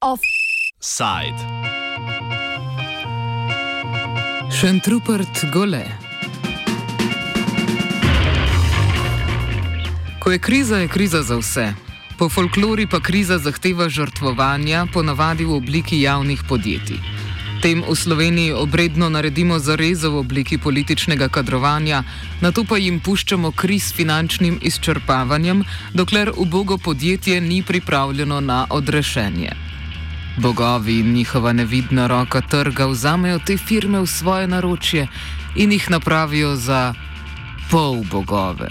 Offside. Šentrupert gole. Ko je kriza, je kriza za vse. Po folklori pa kriza zahteva žrtvovanja, ponavadi v obliki javnih podjetij. Tem v Sloveniji obredno naredimo zarezo v obliki političnega kadrovanja, na to pa jim puščamo kriz s finančnim izčrpavanjem, dokler ubogo podjetje ni pripravljeno na odrešenje. Bogovi in njihova nevidna roka trga vzamejo te firme v svoje naročje in jih napravijo za pol bogove.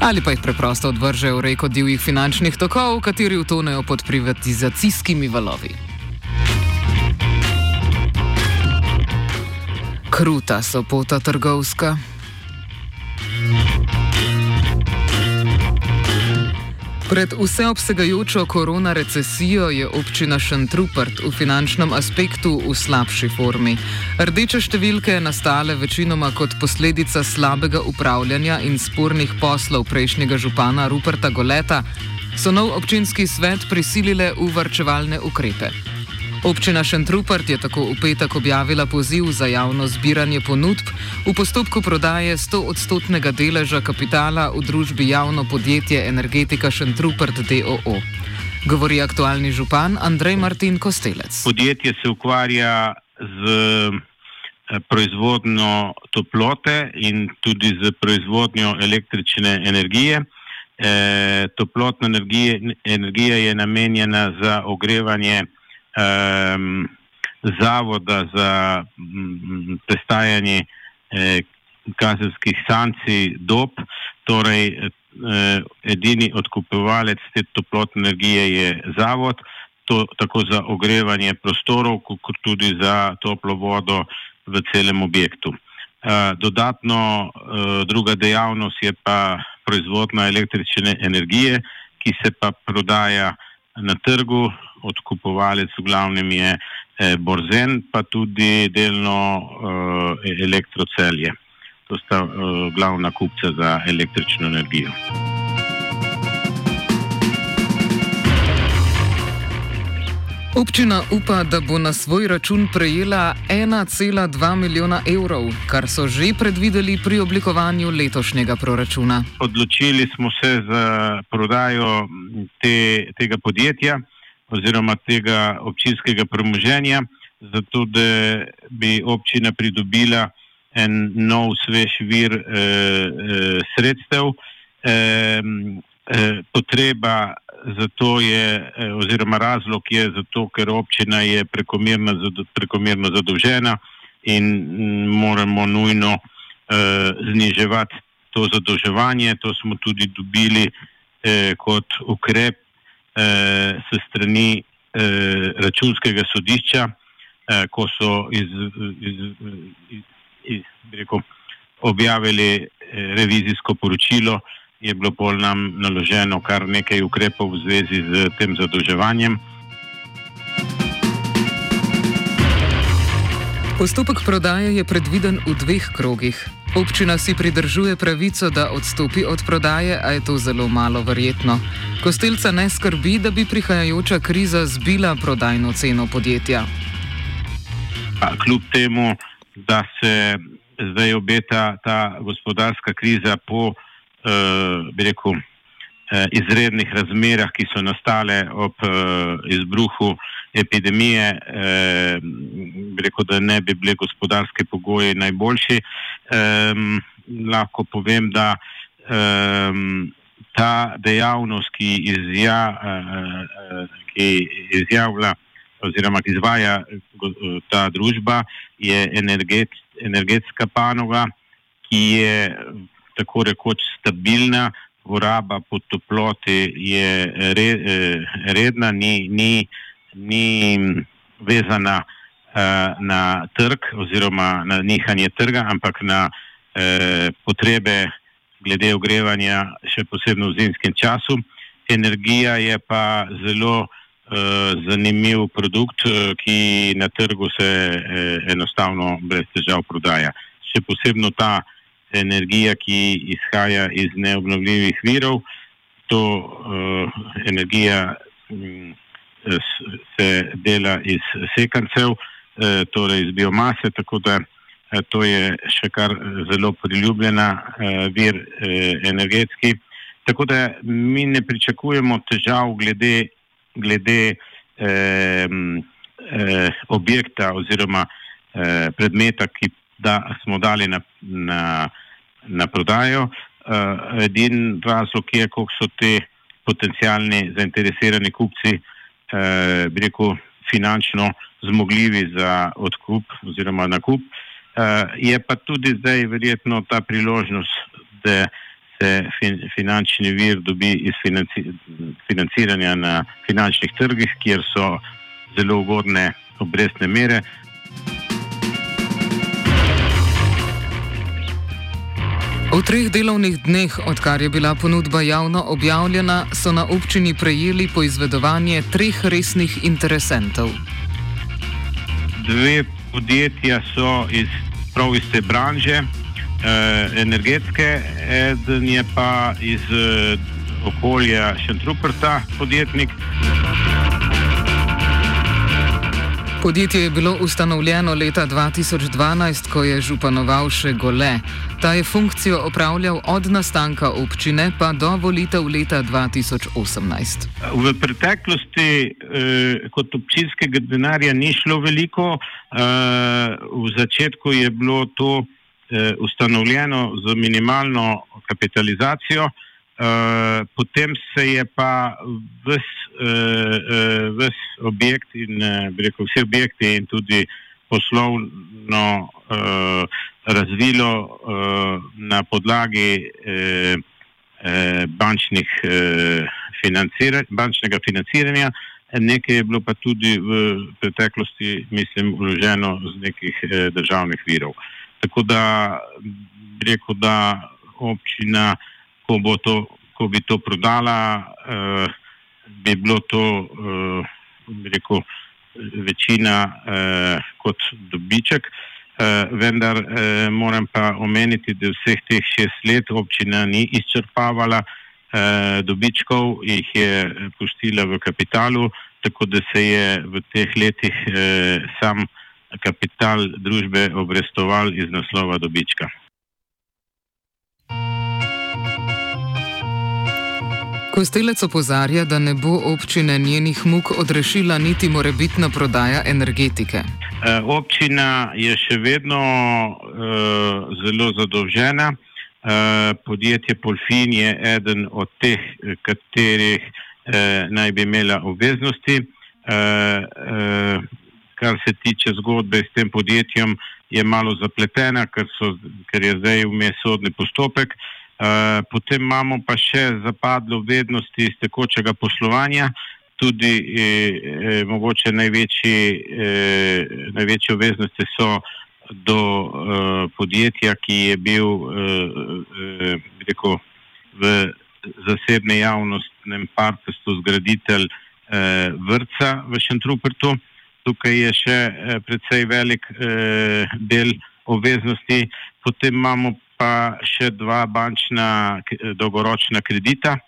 Ali pa jih preprosto odvržejo v reko divjih finančnih tokov, kateri utonejo pod privatizacijskimi valovi. Kruta so pota trgovska. Pred vseobsegajočo korona recesijo je občina Šentrupert v finančnem aspektu v slabši formi. Rdeče številke, nastale večinoma kot posledica slabega upravljanja in spornih poslov prejšnjega župana Ruperta Goleta, so nov občinski svet prisilile v varčevalne ukrepe. Občina Šentrupert je tako v petek objavila poziv za javno zbiranje ponudb v postopku prodaje 100-odstotnega deleža kapitala v družbi javno podjetje Energetika Šentrupert DOO. Govori aktualni župan Andrej Martin Kostelec. Podjetje se ukvarja z eh, proizvodnjo toplote in tudi z proizvodnjo električne energije. E, toplotna energija je namenjena za ogrevanje um, zavoda za prestajanje eh, kazenskih sankcij DOP, torej eh, edini odkupovalec te toplotne energije je zavod, to tako za ogrevanje prostorov, kot tudi za toplo vodo v celem objektu. Uh, dodatno uh, druga dejavnost je pa proizvodna električne energije, ki se pa prodaja na trgu, odkupovalec v glavnem je eh, Borzen, pa tudi delno eh, elektrocelje. To sta eh, glavna kupca za električno energijo. Občina upa, da bo na svoj račun prejela 1,2 milijona evrov, kar so že predvideli pri oblikovanju letošnjega proračuna. Odločili smo se za prodajo te, tega podjetja oziroma tega občinskega premoženja, zato da bi občina pridobila en nov, svež vir eh, eh, sredstev. Eh, eh, potreba za to je, eh, oziroma razlog je zato, ker občina je prekomerno, prekomerno zadolžena in m, moramo nujno eh, zniževati to zadolževanje. To smo tudi dobili eh, kot ukrep eh, s strani eh, računskega sodišča, eh, ko so iz, iz, iz, iz, rekel, objavili eh, revizijsko poročilo, je bilo pol nam naloženo kar nekaj ukrepov v zvezi z tem zadolževanjem. Postopek prodaje je predviden v dveh krogih. Občina si pridržuje pravico, da odstopi od prodaje, a je to zelo malo verjetno. Kostelca ne skrbi, da bi prihajajoča kriza zbila prodajno ceno podjetja. Kljub temu, da se zdaj obeta ta gospodarska kriza po eh, rekel, eh, izrednih razmerah, ki so nastale ob eh, izbruhu epidemije, eh, rekel, da ne bi bili gospodarski pogoji najboljši. Lahko povem, da ta dejavnost, ki, izja, ki izjavlja oziroma ki izvaja ta družba, je energet, energetska panoga, ki je tako rekoč stabilna. Poraba po toploti je redna, ni, ni uh, ni vezana uh, na trg oziroma na nihanje trga, ampak na uh, potrebe glede ogrevanja, še posebno v zimskem času. Energija je pa zelo uh, zanimiv produkt, uh, ki na trgu se uh, enostavno brez težav prodaja. še posebno ta energija, ki izhaja iz neobnovljivih virov. To uh, energija um, se dela iz sekancev, uh, torej iz biomase, tako da uh, to je še kar zelo priljubljena uh, vir uh, energetski. Tako da mi ne pričakujemo težav glede, glede eh, eh, objekta oziroma eh, predmeta, ki da smo dali na, na, na prodajo. Eh, edin razlog je, koliko so te potencijalni zainteresirani kupci, eh, bi rekel, finančno zmogljivi za odkup oziroma nakup. Eh, je pa tudi zdaj verjetno ta priložnost, da se fin, finančni vir dobi iz financi, financiranja na finančnih trgih, kjer so zelo ugodne obrestne mere. V treh delovnih dneh, odkar je bila ponudba javno objavljena, so na občini prejeli poizvedovanje treh resnih interesentov. Dve podjetja so iz prav iste branže eh, energetske, eden je pa iz eh, okolja Šentruperta, podjetnik. Podjetje je bilo ustanovljeno leta 2012, ko je županoval še Gole. Ta je funkcijo opravljal od nastanka občine pa do volitev leta 2018. V preteklosti eh, kot občinskega denarja ni šlo veliko, eh, v začetku je bilo to eh, ustanovljeno z minimalno kapitalizacijo, eh, potem se je pa ves, eh, eh ves objekt in eh, rekel, vsi objekti in tudi poslovno eh, razvilo eh, na podlagi eh, eh, bančnih, eh, financira, bančnega financiranja. Nekaj je bilo pa tudi v preteklosti, mislim, vloženo z nekih eh, državnih virov. Eh, Tako da bi rekel, da občina, ko, bo to, ko bi to prodala, eh, bi bilo to eh, rekel, večina eh, kot dobiček. Eh, vendar eh, moram pa omeniti, da vseh teh šest let občina ni izčrpavala eh, dobičkov, jih je pustila v kapitalu, tako da se je v teh letih eh, sam kapital družbe obrestoval iz naslova dobička. Kostelec opozarja, da ne bo občine njenih muk odrešila niti morebitna prodaja energetike. E, občina je še vedno e, zelo zadolžena. E, podjetje Polfin je eden od teh, katerih e, naj bi imela obveznosti. E, e, kar se tiče zgodbe s tem podjetjem, je malo zapletena, ker, so, ker je zdaj vmes sodni postopek. Uh, potem imamo pa še zapadlo vednosti iz tekočega poslovanja, tudi eh, eh, mogoče največji, eh, največje obveznosti so do eh, podjetja, ki je bil eh, eh, rekel, v zasebne javnostnem partnerstvu zgraditelj eh, vrca v Šentrupertu. Tukaj je še eh, precej velik eh, del obveznosti, potem imamo pa še dva bančna dolgoročna kredita,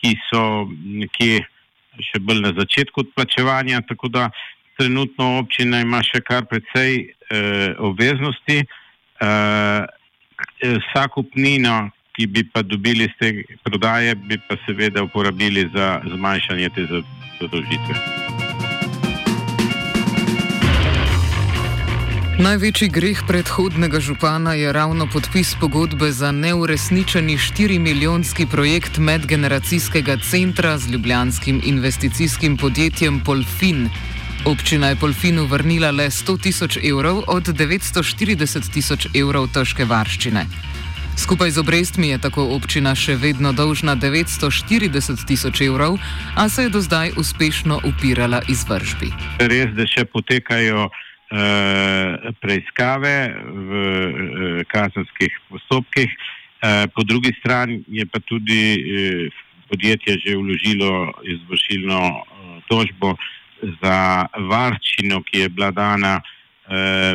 ki so nekje še bolj na začetku odplačevanja, tako da trenutno občina ima še kar precej eh, obveznosti. Eh, vsako pnino, ki bi pa dobili iz te prodaje, bi pa seveda uporabili za zmanjšanje te zadolžitve. Največji greh predhodnega župana je ravno podpis pogodbe za neuresničeni 4-milijonski projekt medgeneracijskega centra z ljubljanskim investicijskim podjetjem Polfin. Občina je Polfinu vrnila le 100 tisoč evrov od 940 tisoč evrov težke varščine. Skupaj z obrestmi je tako občina še vedno dolžna 940 tisoč evrov, a se je do zdaj uspešno upirala izvržbi. Res, da še potekajo. Eh, preiskave v eh, kazenskih postopkih. Eh, po drugi strani je pa tudi podjetje že vložilo izvršilno tožbo za varčino, ki je bila dana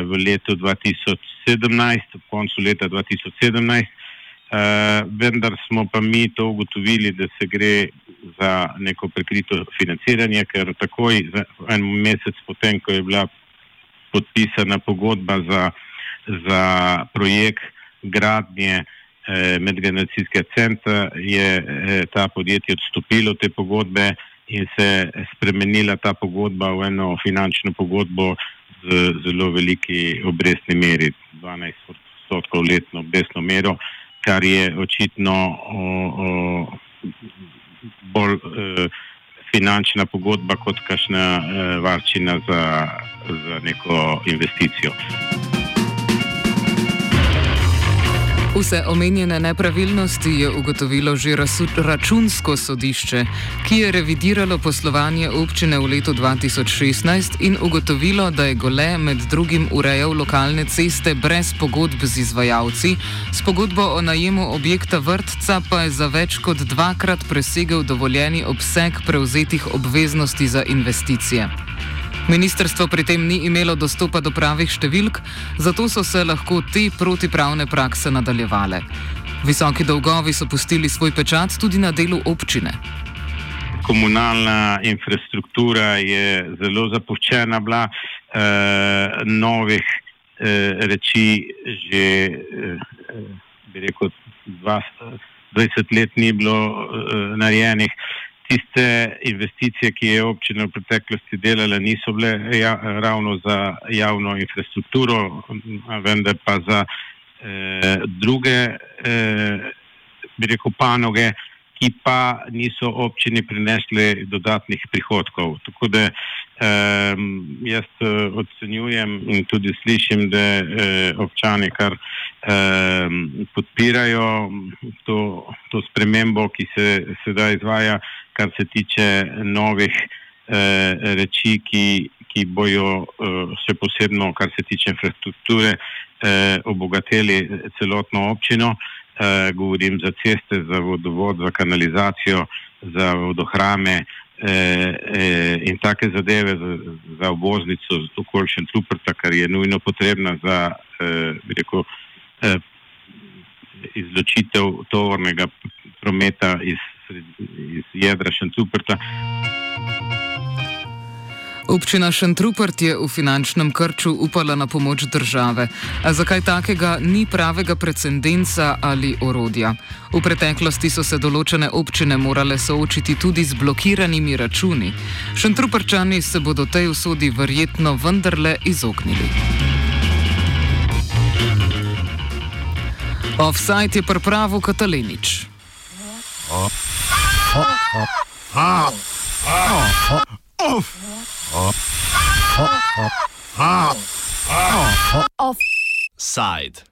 v letu 2017, v koncu leta 2017. Uh, vendar smo pa mi to ugotovili, da se gre za neko prekrito financiranje, ker takoj en mesec potem, ko je bila podpisana pogodba za, za projekt gradnje eh, medgeneracijskega centra, je eh, ta podjetje odstopilo te pogodbe in se spremenila ta pogodba v eno finančno pogodbo z zelo veliki obrestni meri, 12 odstotkov letno obrestno mero kar je očitno o, o, bolj e, finančna pogodba kot kašna e, varčina za, za neko investicijo. Vse omenjene nepravilnosti je ugotovilo že računsko sodišče, ki je revidiralo poslovanje občine v letu 2016 in ugotovilo, da je Gole med drugim urejal lokalne ceste brez pogodb z izvajalci, s pogodbo o najemu objekta vrtca pa je za več kot dvakrat presegel dovoljeni obseg prevzetih obveznosti za investicije. Ministrstvo pri tem ni imelo dostopa do pravih številk, zato so se lahko te protipravne prakse nadaljevale. Visoki dolgovi so pustili svoj pečat tudi na delu občine. Komunalna infrastruktura je zelo zapuščena, bila eh, novih eh, reči že, bi rekel, 20 let ni bilo eh, narejenih tiste investicije, ki je občina v preteklosti delala, niso bile ja, ravno za javno infrastrukturo, vendar pa za eh, druge, eh, bi rekel, panoge, ki pa niso občini prinesli dodatnih prihodkov. Tako da eh, jaz ocenjujem in tudi slišim, da eh, občani kar eh, podpirajo to, to spremembo, ki se sedaj izvaja kar se tiče novih eh, reči, ki, ki bojo eh, še posebno, kar se tiče infrastrukture, eh, obogatili celotno občino. Eh, govorim za ceste, za vodovod, za kanalizacijo, za vodohrame eh, eh, in take zadeve za, za obvoznico z okoliščen Truprta, kar je nujno potrebna za eh, rekel, eh, izločitev tovornega prometa iz iz jedra Šentruperta. Občina Šentrupert je v finančnem krču upala na pomoč države. A zakaj takega ni pravega precedensa ali orodja? V preteklosti so se določene občine morale soočiti tudi z blokiranimi računi. Šentruperčani se bodo tej usodi verjetno vendarle izognili. Offside je pripravil Katalinič. Offside.